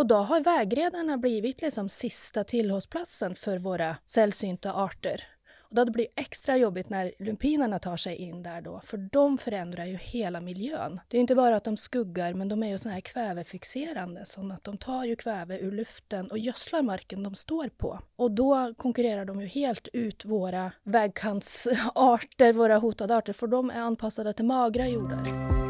Och då har vägredarna blivit liksom sista tillhållsplatsen för våra sällsynta arter. Och då blir det extra jobbigt när lumpinerna tar sig in där då, för de förändrar ju hela miljön. Det är inte bara att de skuggar, men de är ju sådana här kvävefixerande, så att de tar ju kväve ur luften och gödslar marken de står på. Och då konkurrerar de ju helt ut våra vägkantsarter, våra hotade arter, för de är anpassade till magra jordar.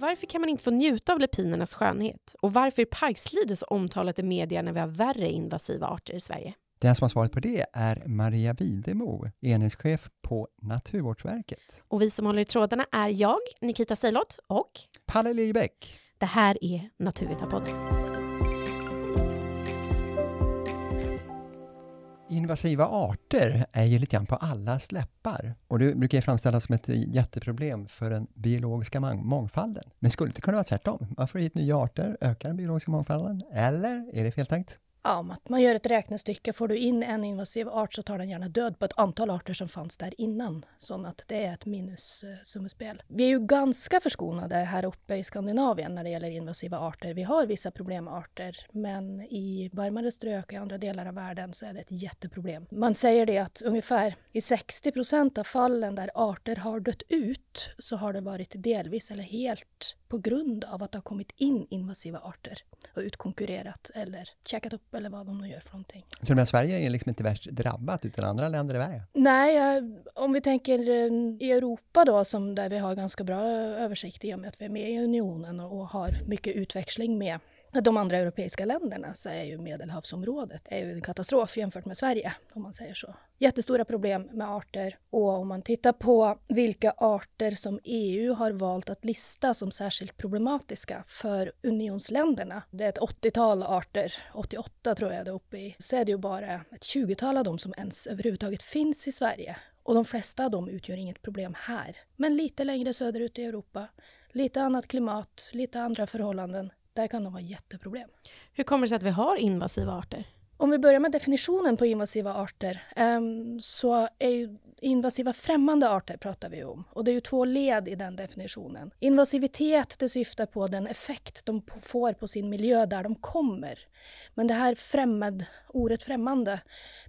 Varför kan man inte få njuta av lupinernas skönhet? Och varför är parkslide så omtalat i media när vi har värre invasiva arter i Sverige? Den som har svaret på det är Maria Widemo, enhetschef på Naturvårdsverket. Och vi som håller i trådarna är jag, Nikita Seilot och Palle Liljebäck. Det här är Naturvetarpodden. Invasiva arter är ju lite grann på alla släppar och det brukar ju framställas som ett jätteproblem för den biologiska mångfalden. Men skulle det kunna vara tvärtom? Man får hit nya arter, ökar den biologiska mångfalden? Eller är det feltänkt? Ja, om man gör ett räknestycke. Får du in en invasiv art så tar den gärna död på ett antal arter som fanns där innan. Så att det är ett minussummespel. Eh, Vi är ju ganska förskonade här uppe i Skandinavien när det gäller invasiva arter. Vi har vissa problemarter, men i varmare strök och i andra delar av världen så är det ett jätteproblem. Man säger det att ungefär i 60 procent av fallen där arter har dött ut så har det varit delvis eller helt på grund av att det har kommit in invasiva arter och utkonkurrerat eller käkat upp eller vad de nu gör för någonting. Så men Sverige är liksom inte värst drabbat utan andra länder är värre? Nej, om vi tänker eh, i Europa då som där vi har ganska bra översikt i och med att vi är med i unionen och har mycket utväxling med de andra europeiska länderna så är ju Medelhavsområdet är ju en katastrof jämfört med Sverige, om man säger så. Jättestora problem med arter och om man tittar på vilka arter som EU har valt att lista som särskilt problematiska för unionsländerna. Det är ett 80-tal arter, 88 tror jag det är uppe i, så är det ju bara ett 20-tal av dem som ens överhuvudtaget finns i Sverige. Och de flesta av dem utgör inget problem här. Men lite längre söderut i Europa, lite annat klimat, lite andra förhållanden där kan de ha jätteproblem. Hur kommer det sig att vi har invasiva arter? Om vi börjar med definitionen på invasiva arter um, så är ju invasiva främmande arter pratar vi om. Och det är ju två led i den definitionen. Invasivitet det syftar på den effekt de får på sin miljö där de kommer. Men det här främmande, ordet främmande,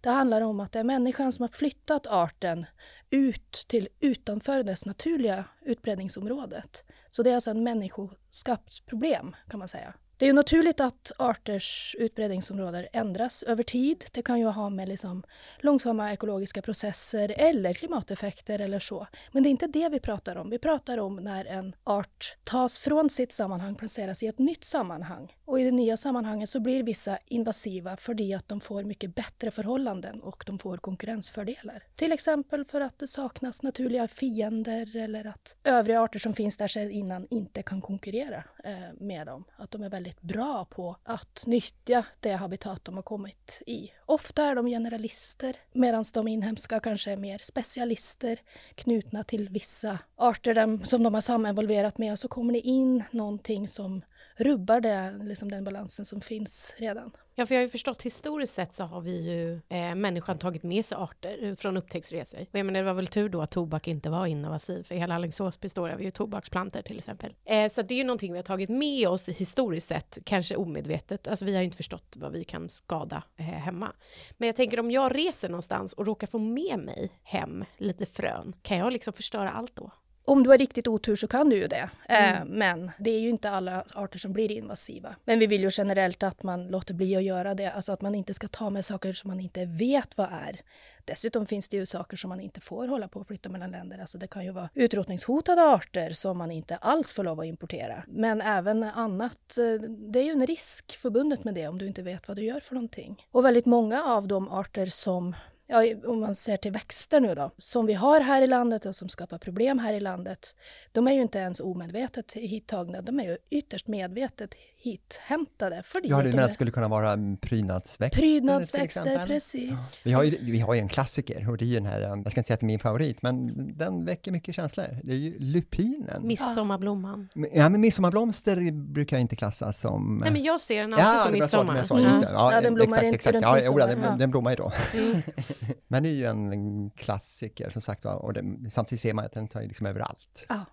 det handlar om att det är människan som har flyttat arten ut till utanför dess naturliga utbredningsområdet. Så det är alltså en människoskapt problem kan man säga. Det är ju naturligt att arters utbredningsområden ändras över tid. Det kan ju ha med liksom långsamma ekologiska processer eller klimateffekter eller så. Men det är inte det vi pratar om. Vi pratar om när en art tas från sitt sammanhang, placeras i ett nytt sammanhang. Och i det nya sammanhanget så blir vissa invasiva för att de får mycket bättre förhållanden och de får konkurrensfördelar. Till exempel för att det saknas naturliga fiender eller att övriga arter som finns där sedan innan inte kan konkurrera eh, med dem. Att de är väldigt väldigt bra på att nyttja det habitat de har kommit i. Ofta är de generalister medan de inhemska kanske är mer specialister knutna till vissa arter som de har saminvolverat med och så kommer det in någonting som rubbar det, liksom den balansen som finns redan. Ja, för jag har ju förstått historiskt sett så har vi ju eh, människan tagit med sig arter från upptäcktsresor. Och jag menar, det var väl tur då att tobak inte var innovativ, för hela Alingsås består av ju tobaksplanter till exempel. Eh, så det är ju någonting vi har tagit med oss historiskt sett, kanske omedvetet. Alltså vi har ju inte förstått vad vi kan skada eh, hemma. Men jag tänker om jag reser någonstans och råkar få med mig hem lite frön, kan jag liksom förstöra allt då? Om du har riktigt otur så kan du ju det. Eh, mm. men det är ju inte alla arter som blir invasiva. Men vi vill ju generellt att man låter bli att göra det. Alltså att man inte ska ta med saker som man inte vet vad är. Dessutom finns det ju saker som man inte får hålla på att flytta mellan länder. Alltså det kan ju vara utrotningshotade arter som man inte alls får lov att importera. Men även annat. Eh, det är ju en risk förbundet med det om du inte vet vad du gör för någonting. Och väldigt många av de arter som ja, om man ser till växter nu då, som vi har här i landet och som skapar problem här i landet, de är ju inte ens omedvetet hittagna, de är ju ytterst medvetet hithämtade. För Ja, du menar att det skulle kunna vara prydnadsväxter? till prydnadsväxter, exempel? precis. Vi har, ju, vi har ju en klassiker och det är ju den här, jag ska inte säga att det är min favorit, men den väcker mycket känslor. Det är ju lupinen. Midsommarblomman. Ja, men midsommarblomster brukar jag inte klassas som... Nej men jag ser den alltid ja, som det det midsommar. så, just det. Ja, Ja, den blommar exakt, inte exakt. runt Ja, jo, den, ja. den blommar ju då. Mm. Men det är ju en klassiker som sagt och det, samtidigt ser man att den tar liksom överallt. Ja,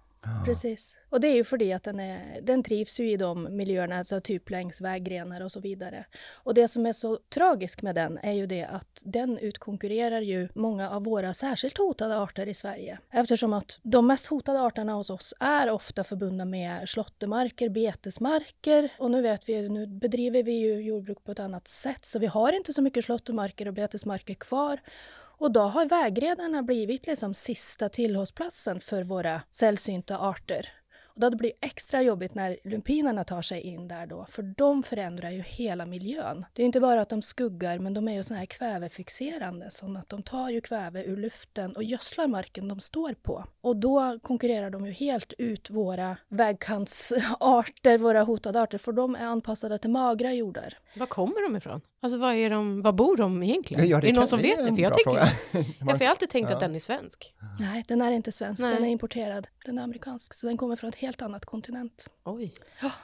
precis. Och det är ju för det att den, är, den trivs ju i de miljöerna, alltså typ längs väggrenar och så vidare. Och det som är så tragiskt med den är ju det att den utkonkurrerar ju många av våra särskilt hotade arter i Sverige. Eftersom att de mest hotade arterna hos oss är ofta förbundna med slåttermarker, betesmarker och nu vet vi ju, nu bedriver vi ju jordbruk på ett annat sätt så vi har inte så mycket slåttermarker och betesmarker kvar. Och då har vägrenarna blivit liksom sista tillhållsplatsen för våra sällsynta arter. Och då blir det extra jobbigt när lumpinerna tar sig in där då, för de förändrar ju hela miljön. Det är inte bara att de skuggar, men de är ju så här kvävefixerande, så att de tar ju kväve ur luften och gödslar marken de står på. Och då konkurrerar de ju helt ut våra vägkantsarter, våra hotade arter, för de är anpassade till magra jordar. Var kommer de ifrån? Alltså var, är de, var bor de egentligen? Ja, är det någon som är vet det? För jag, ja, för jag har alltid tänkt Ja. att den är svensk. Nej, den är inte svensk, Nej. den är importerad. Den är amerikansk, så den kommer från ett helt annat kontinent. Oj.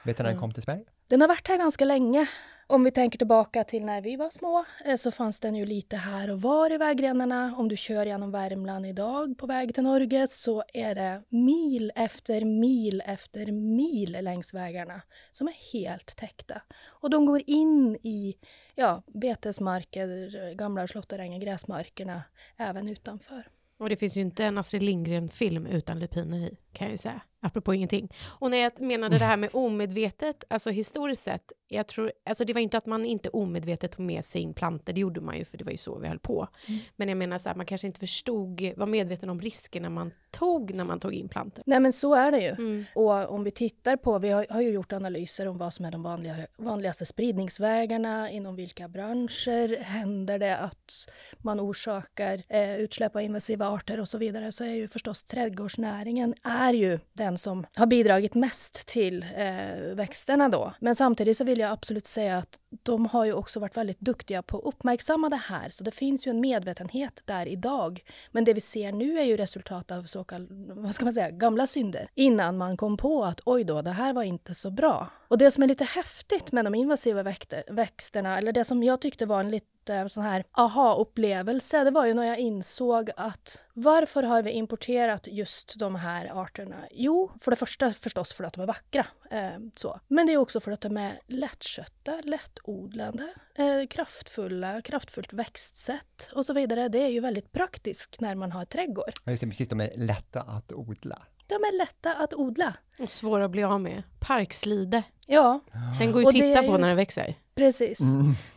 Vet du när den kom till Sverige? Den har varit här ganska länge. Om vi tänker tillbaka till när vi var små eh, så fanns den ju lite här och var i vägrenarna. Om du kör genom Värmland idag på väg till Norge så är det mil efter mil efter mil längs vägarna som är helt täckta. Och de går in i ja, betesmarker, gamla slåtterängar, gräsmarkerna även utanför. Och det finns ju inte en Astrid Lindgren-film utan lupiner i, kan jag ju säga. Apropå ingenting. Och när jag menade det här med omedvetet, alltså historiskt sett, jag tror, alltså det var inte att man inte omedvetet tog med sig in plantor, det gjorde man ju för det var ju så vi höll på. Men jag menar så här, man kanske inte förstod, var medveten om riskerna man tog när man tog in plantor. Nej men så är det ju. Mm. Och om vi tittar på, vi har, har ju gjort analyser om vad som är de vanliga, vanligaste spridningsvägarna, inom vilka branscher händer det att man orsakar eh, utsläpp av invasiva arter och så vidare, så är ju förstås trädgårdsnäringen är ju den som har bidragit mest till eh, växterna då. Men samtidigt så vill jag absolut säga att de har ju också varit väldigt duktiga på att uppmärksamma det här, så det finns ju en medvetenhet där idag. Men det vi ser nu är ju resultat av så kallade, vad ska man säga, gamla synder. Innan man kom på att oj då, det här var inte så bra. Och det som är lite häftigt med de invasiva växterna, eller det som jag tyckte var en lite sån här aha-upplevelse, det var ju när jag insåg att varför har vi importerat just de här arterna? Jo, för det första förstås för att de är vackra, eh, så. men det är också för att de är lättskötta, lättodlade, eh, kraftfulla, kraftfullt växtsätt och så vidare. Det är ju väldigt praktiskt när man har trädgård. Ja, just det, precis, de är lätta att odla. De är lätta att odla. Och svåra att bli av med. Parkslide. Ja, Den går ju att titta är på ju- när den växer. precis.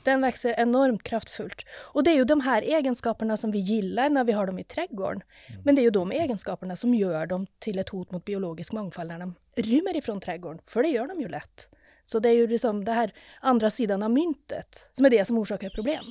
Den växer enormt kraftfullt. Och det är ju de här egenskaperna som vi gillar när vi har dem i trädgården. Men det är ju de egenskaperna som gör dem till ett hot mot biologisk mångfald när de rymmer ifrån trädgården. För det gör de ju lätt. Så det är ju liksom det här andra sidan av myntet som är det som orsakar problem.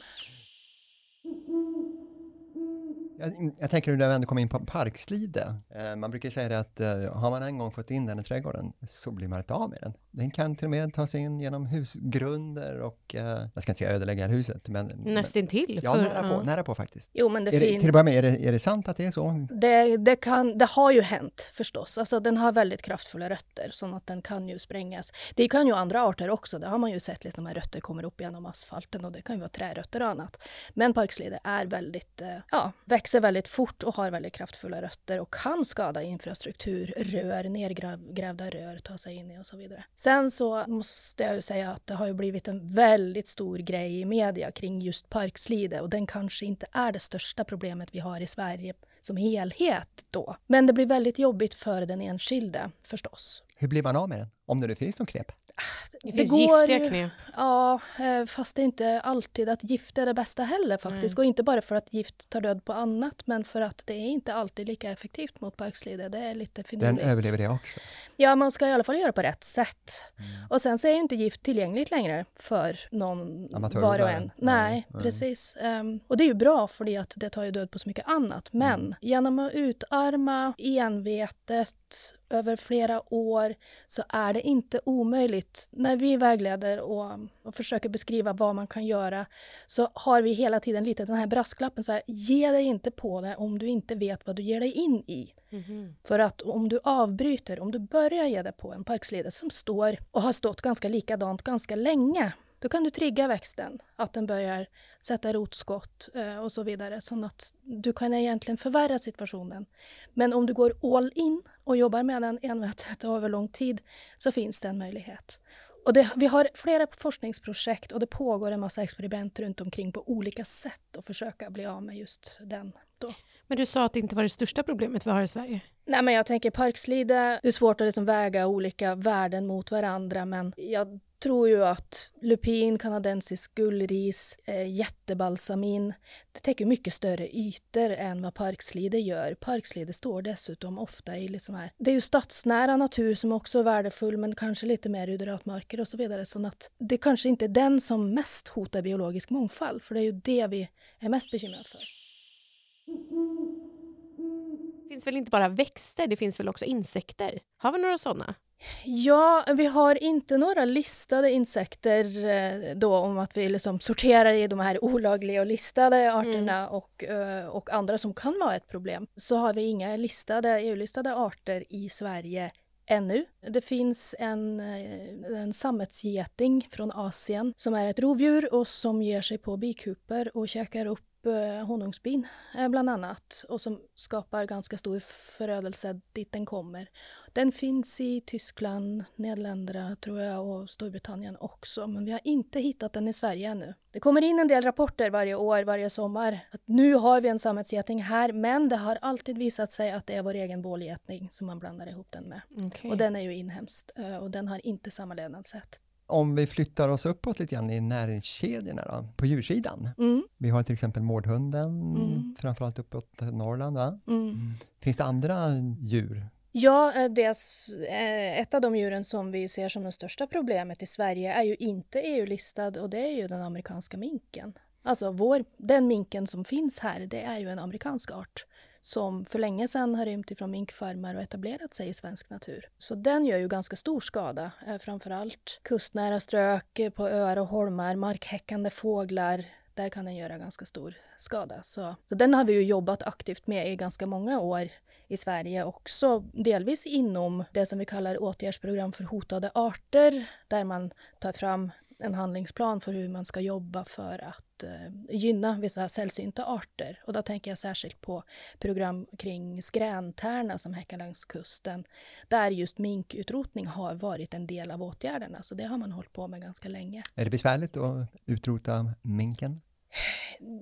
Jag, jag tänker nu när vi ändå kommer in på parkslide. Eh, man brukar säga det att eh, har man en gång fått in den i trädgården så blir man inte av med den. Den kan till och med ta sig in genom husgrunder och, eh, jag ska inte säga ödelägga huset, men... Nästintill. Ja, för- nära på, ja. nära på faktiskt. Jo, men det Är det, fin- till att börja med, är det, är det sant att det är så? Det, det, kan, det har ju hänt förstås. Alltså, den har väldigt kraftfulla rötter så att den kan ju sprängas. Det kan ju andra arter också. Det har man ju sett liksom, när rötter kommer upp genom asfalten och det kan ju vara trärötter och annat. Men parkslide är väldigt, eh, ja, växer väldigt fort och har väldigt kraftfulla rötter och kan skada infrastruktur, rör, nergrävda rör, ta sig in i och så vidare. Sen så måste jag ju säga att det har ju blivit en väldigt stor grej i media kring just parkslide och den kanske inte är det största problemet vi har i Sverige som helhet då. Men det blir väldigt jobbigt för den enskilde förstås. Hur blir man av med den? Om det nu finns någon knep? Det Det finns går giftiga knep. Ja, eh, fast det är inte alltid att gift är det bästa heller faktiskt. Och inte bara för att gift tar död på annat, men för att det är inte alltid lika effektivt mot parkslide. Det är lite Den finurligt. överlever det också. Ja, man ska i alla fall göra på rätt sätt. Mm. Och sen så är ju inte gift tillgängligt längre för någon Amatörodlare. var och en. Nej, Nej, nej. precis. Ehm, och det är ju bra för det att det tar ju död på så mycket annat. Men Mm. genom att utarma envetet över flera år så är det inte omöjligt. När vi vägleder och, och försöker beskriva vad man kan göra så har vi hela tiden lite den här brasklappen så här, ge dig inte på det om du inte vet vad du ger dig in i. Mm. För att om du avbryter, om du börjar ge dig på en parkslide som står och har stått ganska likadant ganska länge då kan du trigga växten, att den börjar sätta rotskott eh, och så vidare, så att du kan egentligen förvärra situationen. Men om du går all in och jobbar med den envetet över lång tid så finns det en möjlighet. Och det, vi har flera forskningsprojekt och det pågår en massa experiment runt omkring på olika sätt att försöka bli av med just den. Då. Men du sa att det inte var det största problemet vi har i Sverige? Nej, men jag tänker parkslide, det är svårt att liksom väga olika värden mot varandra, men jag tror ju att lupin, kanadensisk gullris, eh, jättebalsamin, det täcker mycket större ytor än vad parkslide gör. Parkslide står dessutom ofta i liksom här, det är ju stadsnära natur som också är värdefull men kanske lite mer uderatmarker och så vidare. Så att det kanske inte är den som mest hotar biologisk mångfald, för det är ju det vi är mest bekymrade för. Det finns väl inte bara växter, det finns väl också insekter? Har vi några sådana? Ja, vi har inte några listade insekter eh, då om att vi liksom sorterar i de här olagliga och listade arterna mm. och, eh, och andra som kan vara ett problem. Så har vi inga listade, EU-listade arter i Sverige ännu. Det finns en, eh, en sammetsgeting från Asien som är ett rovdjur och som ger sig på bikuper och käkar upp Eh, honungsbin eh, bland annat och som skapar ganska stor förödelse dit den kommer. Den finns i Tyskland, Nederländerna tror jag och Storbritannien också men vi har inte hittat den i Sverige ännu. Det kommer in en del rapporter varje år, varje sommar att nu har vi en sammetsgeting här men det har alltid visat sig att det är vår egen bålgeting som man blandar ihop den med. Okay. Och den är ju inhemskt eh, och den har inte samma levnadssätt om vi flyttar oss uppåt lite grann i näringskedjorna då, på djursidan. Mm. Vi har till exempel mårdhunden, mm. framförallt uppåt Norrland. Va? Mm. mm. Finns det andra djur? Ja, eh, dels, eh, ett av de djuren som vi ser som det största problemet i Sverige är ju inte EU-listad och det är ju den amerikanska minken. Alltså vår, den minken som finns här, det är ju en amerikansk art som för länge sedan har rymt ifrån minkfarmar och etablerat sig i svensk natur. Så den gör ju ganska stor skada, eh, framförallt kustnära strök, eh, på öar och holmar, markhäckande fåglar, där kan den göra ganska stor skada. Så, så den har vi ju jobbat aktivt med i ganska många år i Sverige också, delvis inom det som vi kallar åtgärdsprogram för hotade arter, där man tar fram en handlingsplan för hur man ska jobba för att eh, gynna vissa sällsynta arter. Och då tänker jag särskilt på program kring skrääntärna som häckar längs kusten, där just minkutrotning har varit en del av åtgärderna. Så det har man hållit på med ganska länge. Är det besvärligt att utrota minken?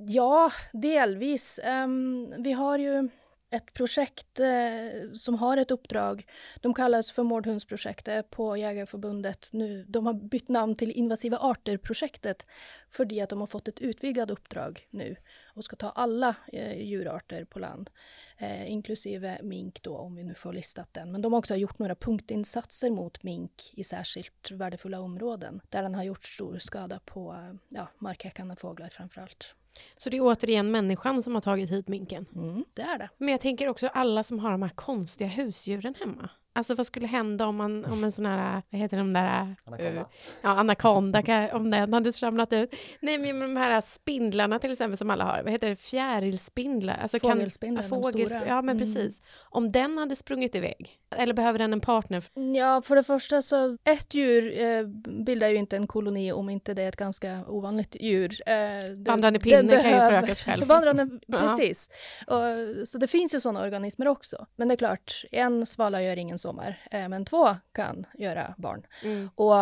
Ja, delvis. Um, vi har ju ett projekt eh, som har ett uppdrag. De kallas för Mårdhundsprojektet på Jägarförbundet nu. De har bytt namn till Invasiva arter-projektet för det att de har fått ett utvidgat uppdrag nu och ska ta alla eh, djurarter på land, eh, inklusive mink då om vi nu får listat den. Men de har också gjort några punktinsatser mot mink i särskilt värdefulla områden där den har gjort stor skada på eh, ja, markhäckande fåglar framför allt. Så det är återigen människan som har tagit hit minken? Mm, det är det. Men jag tänker också alla som har de här konstiga husdjuren hemma. Alltså vad skulle hända om, man, om en sån här, vad heter de där, anakonda, uh, ja, anakonda om den hade ramlat ut. Nej men de här spindlarna till exempel som alla har, vad heter det, fjärilspindlar? Alltså Fågelspindlar, kan, fågel, de Ja men mm. precis. Om den hade sprungit iväg, eller behöver den en partner? Ja, för det första så, ett djur eh, bildar ju inte en koloni om inte det är ett ganska ovanligt djur. Eh, Vandrande pinne kan ju föröka sig själv. Vandrande, precis. Och, så det finns ju sådana organismer också. Men det är klart, en svala gör ingen sommar, eh, men två kan göra barn. Mm. Och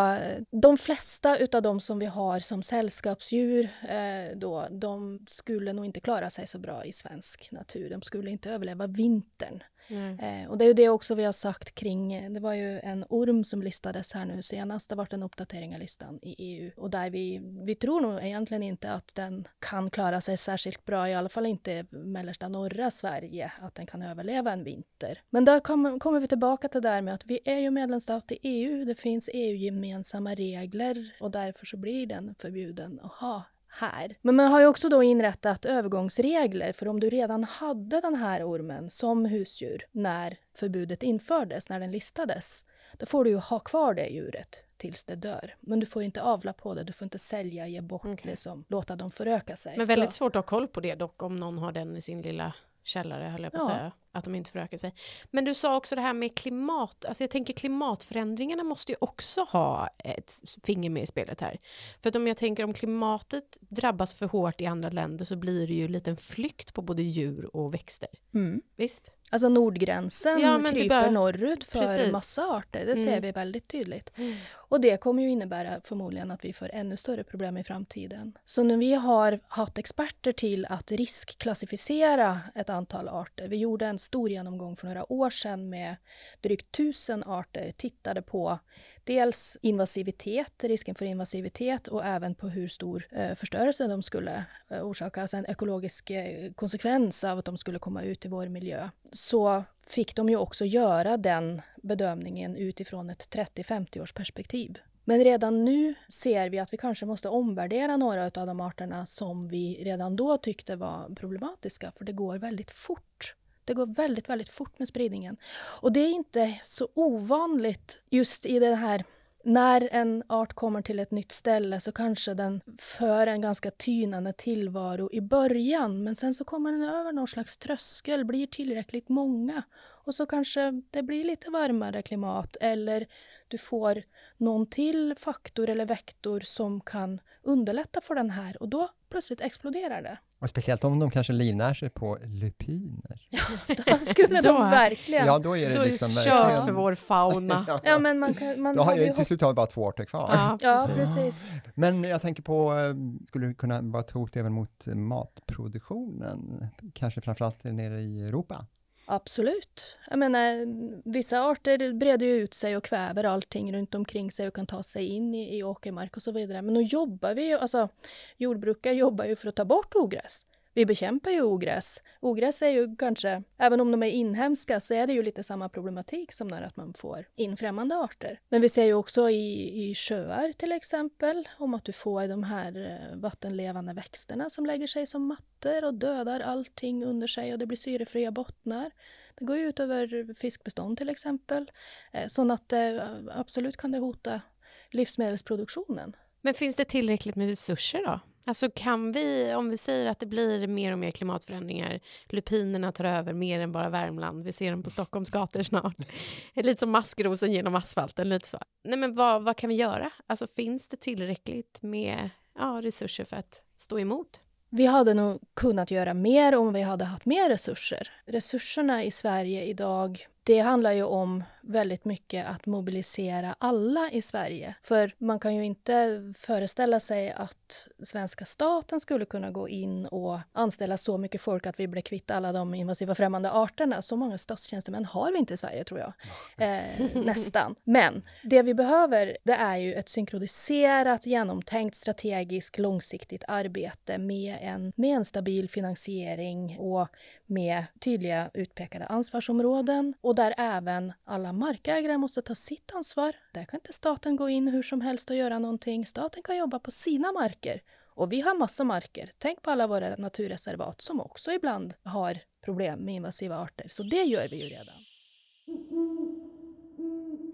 de flesta utav de som vi har som sällskapsdjur eh, då, de skulle nog inte klara sig så bra i svensk natur. De skulle inte överleva vintern. Eh, och det är ju det också vi har sagt kring, eh, det var ju en orm som listades här nu senast, det har varit en uppdatering av listan i EU och där vi, vi tror nog egentligen inte att den kan klara sig särskilt bra, i alla fall inte mellersta norra Sverige, att den kan överleva en vinter. Men där kommer, kommer vi tillbaka till det där med att vi är ju medlemsstat i EU, det finns EU-gemensamma regler och därför så blir den förbjuden att ha här. Men man har ju också då inrättat övergångsregler för om du redan hade den här ormen som husdjur när förbudet infördes, när den listades, då får du ju ha kvar det djuret tills det dör. Men du får inte avla på det, du får inte sälja, ge bort, okay. liksom, låta dem föröka sig. Men väldigt Så. svårt att ha koll på det dock om någon har den i sin lilla källare höll jag på att ja. säga. Att de inte förökar sig. Men du sa också det här med klimat. Alltså jag tänker klimatförändringarna måste ju också ha ett finger med i spelet här. För att om jag tänker om klimatet drabbas för hårt i andra länder så blir det ju en flykt på både djur och växter. Mm. Visst? Alltså nordgränsen ja, kryper bör... norrut för Precis. massa arter. Det mm. ser vi väldigt tydligt. Mm. Och det kommer ju innebära förmodligen att vi får ännu större problem i framtiden. Så när vi har haft experter till att riskklassificera ett antal arter. Vi gjorde en stor genomgång för några år sedan med drygt tusen arter, tittade på dels invasivitet, risken för invasivitet och även på hur stor eh, förstörelse de skulle eh, orsaka, alltså en ekologisk eh, konsekvens av att de skulle komma ut i vår miljö. Så fick de ju också göra den bedömningen utifrån ett 30-50 års perspektiv. Men redan nu ser vi att vi kanske måste omvärdera några av de arterna som vi redan då tyckte var problematiska, för det går väldigt fort. Det går väldigt, väldigt fort med spridningen. Och det är inte så ovanligt just i det här när en art kommer till ett nytt ställe så kanske den för en ganska tynande tillvaro i början men sen så kommer den över någon slags tröskel, blir tillräckligt många och så kanske det blir lite varmare klimat eller du får någon till faktor eller vektor som kan underlätta för den här och då plötsligt exploderar det. Och speciellt om de kanske livnär sig på lupiner. Ja, då skulle de verkligen... Ja, då är det då liksom är kört för vår fauna. ja, men man kan, man då har jag till slut har bara två arter kvar. Ja, ja, precis. Men jag tänker på, eh, skulle det kunna vara ett hot även mot matproduktionen? Kanske framförallt nere i Europa? Absolut. Jag menar, vissa arter breder ju ut sig och kväver allting runt omkring sig och kan ta sig in i, i åkermark och så vidare. Men då jobbar vi ju, alltså jordbrukare jobbar ju för att ta bort ogräs. Vi bekämpar ju ogräs. Ogräs är ju kanske, även om de är inhemska, så är det ju lite samma problematik som när att man får in främmande arter. Men vi ser ju också i, i sjöar till exempel, om att du får de här eh, vattenlevande växterna som lägger sig som mattor och dödar allting under sig och det blir syrefria bottnar. Det går ju ut över fiskbestånd till exempel. Eh, så att eh, absolut kan det hota livsmedelsproduktionen. Men finns det tillräckligt med resurser då? Alltså kan vi, om vi säger att det blir mer och mer klimatförändringar, lupinerna tar över mer än bara Värmland, vi ser dem på Stockholms gator snart. lite som maskrosen genom asfalten, lite så. Nej men vad, vad kan vi göra? Alltså finns det tillräckligt med ja, resurser för att stå emot? Vi hade nog kunnat göra mer om vi hade haft mer resurser. Resurserna i Sverige idag det handlar ju om väldigt mycket att mobilisera alla i Sverige. För man kan ju inte föreställa sig att svenska staten skulle kunna gå in och anställa så mycket folk att vi blir kvitt alla de invasiva främmande arterna. Så många statstjänstemän har vi inte i Sverige tror jag. Eh, nästan. Men det vi behöver det är ju ett synkroniserat, genomtänkt, strategiskt, långsiktigt arbete med en, med en stabil finansiering och med tydliga utpekade ansvarsområden och och där även alla markägare måste ta sitt ansvar. Där kan inte staten gå in hur som helst och göra någonting. Staten kan jobba på sina marker. Och vi har massa marker. Tänk på alla våra naturreservat som också ibland har problem med invasiva arter. Så det gör vi ju redan.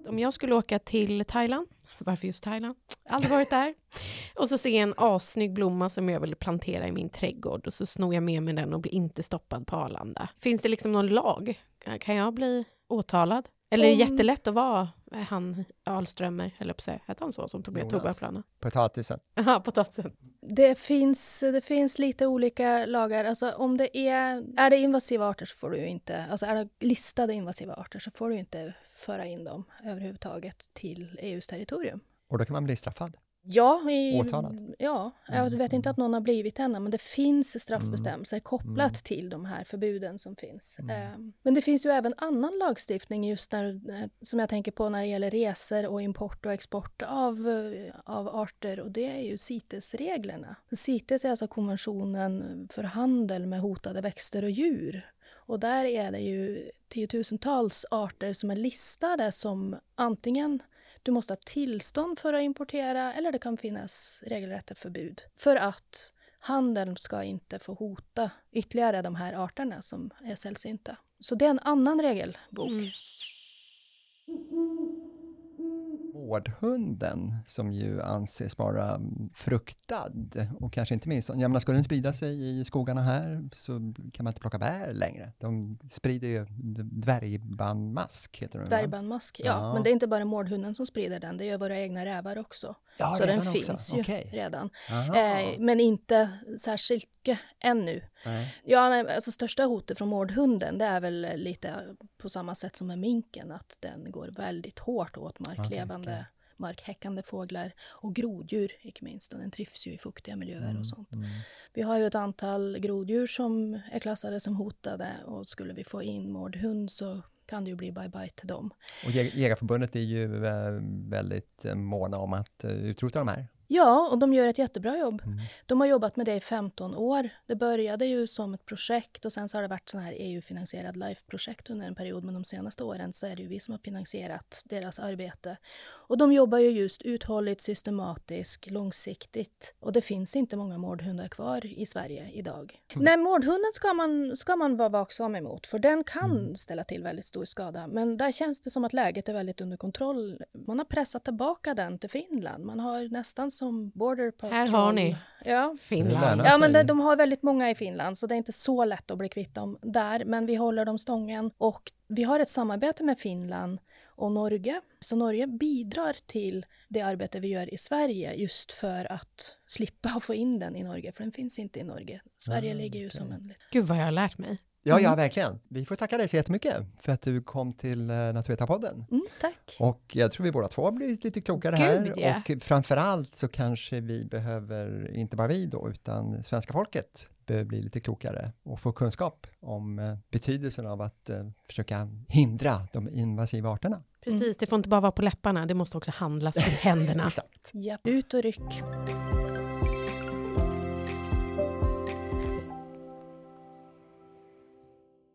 Om jag skulle åka till Thailand, varför just Thailand? Aldrig varit där. Och så ser jag en assnygg blomma som jag vill plantera i min trädgård och så snor jag med mig den och blir inte stoppad på Arlanda. Finns det liksom någon lag? Kan jag bli åtalad? Eller är det jättelätt att vara han Alströmer, eller på sig, hette han så, som tog med Tobaksplanen? Potatisen. Ja, potatisen. Det finns, det finns lite olika lagar. Alltså om det är, är det invasiva arter så får du inte, alltså är det listade invasiva arter så får du inte föra in dem överhuvudtaget till EUs territorium. Och då kan man bli straffad? Ja, i, ja, jag vet inte att någon har blivit ännu, men det finns straffbestämmelser mm. kopplat mm. till de här förbuden som finns. Mm. Um, men det finns ju även annan lagstiftning just när, eh, som jag tänker på när det gäller resor och import och export av, eh, av arter och det är ju CITES-reglerna. CITES är alltså konventionen för handel med hotade växter och djur. Och där är det ju tiotusentals arter som är listade som antingen du måste ha tillstånd för att importera eller det kan finnas regelrätta förbud. För att handeln ska inte få hota ytterligare de här arterna som är sällsynta. Så det är en annan regelbok. Mm. Mårdhunden som ju anses vara fruktad och kanske inte minst, jag menar, skulle den sprida sig i skogarna här så kan man inte plocka bär längre. De sprider ju dvärgbandmask, heter den Dvärgbandmask, ja. ja. Men det är inte bara mårdhunden som sprider den, det gör våra egna rävar också. Ja, så den också. finns ju okay. redan. Eh, men inte särskilt mycket ännu. Nej. Ja, alltså största hotet från mårdhunden det är väl lite på samma sätt som med minken, att den går väldigt hårt åt marklevande, okay, okay. markhäckande fåglar och groddjur, icke minst. Och den trivs ju i fuktiga miljöer mm, och sånt. Mm. Vi har ju ett antal groddjur som är klassade som hotade och skulle vi få in mårdhund så kan det ju bli bye-bye till dem. Och Jägarförbundet är ju eh, väldigt eh, måna om att eh, utrota de här. Ja, och de gör ett jättebra jobb. Mm. De har jobbat med det i 15 år. Det började ju som ett projekt och sen så har det varit sån här EU-finansierad LIFE-projekt under en period, men de senaste åren så är det ju vi som har finansierat deras arbete. Och de jobbar ju just uthålligt, systematiskt, långsiktigt. Och det finns inte många mårdhundar kvar i Sverige idag. Mm. Nej, mårdhunden ska man, ska man vara vaksam emot, för den kan mm. ställa till väldigt stor skada. Men där känns det som att läget är väldigt under kontroll. Man har pressat tillbaka den till Finland. Man har nästan som border patrol. Här har ni ja. Finland. Ja, men de, de har väldigt många i Finland, så det är inte så lätt att bli kvitt dem där. Men vi håller dem stången och vi har ett samarbete med Finland och Norge. Så Norge bidrar till det arbete vi gör i Sverige just för att slippa få in den i Norge, för den finns inte i Norge. Sverige ah, ligger ju okay. som en... Gud vad jag har lärt mig. Ja, ja, mm. verkligen. Vi får tacka dig så jättemycket för att du kom till eh, Naturvetarpodden. Mm, tack. Och jag tror vi båda två har blivit lite klokare här. Gud, yeah. Och framförallt så kanske vi behöver, inte bara vi då, utan svenska folket behöver bli lite klokare och få kunskap om eh, betydelsen av att uh, försöka hindra de invasiva arterna. Precis, det får inte bara vara på läpparna, det måste också handlas med händerna. Exakt. Ja, ut och ryck.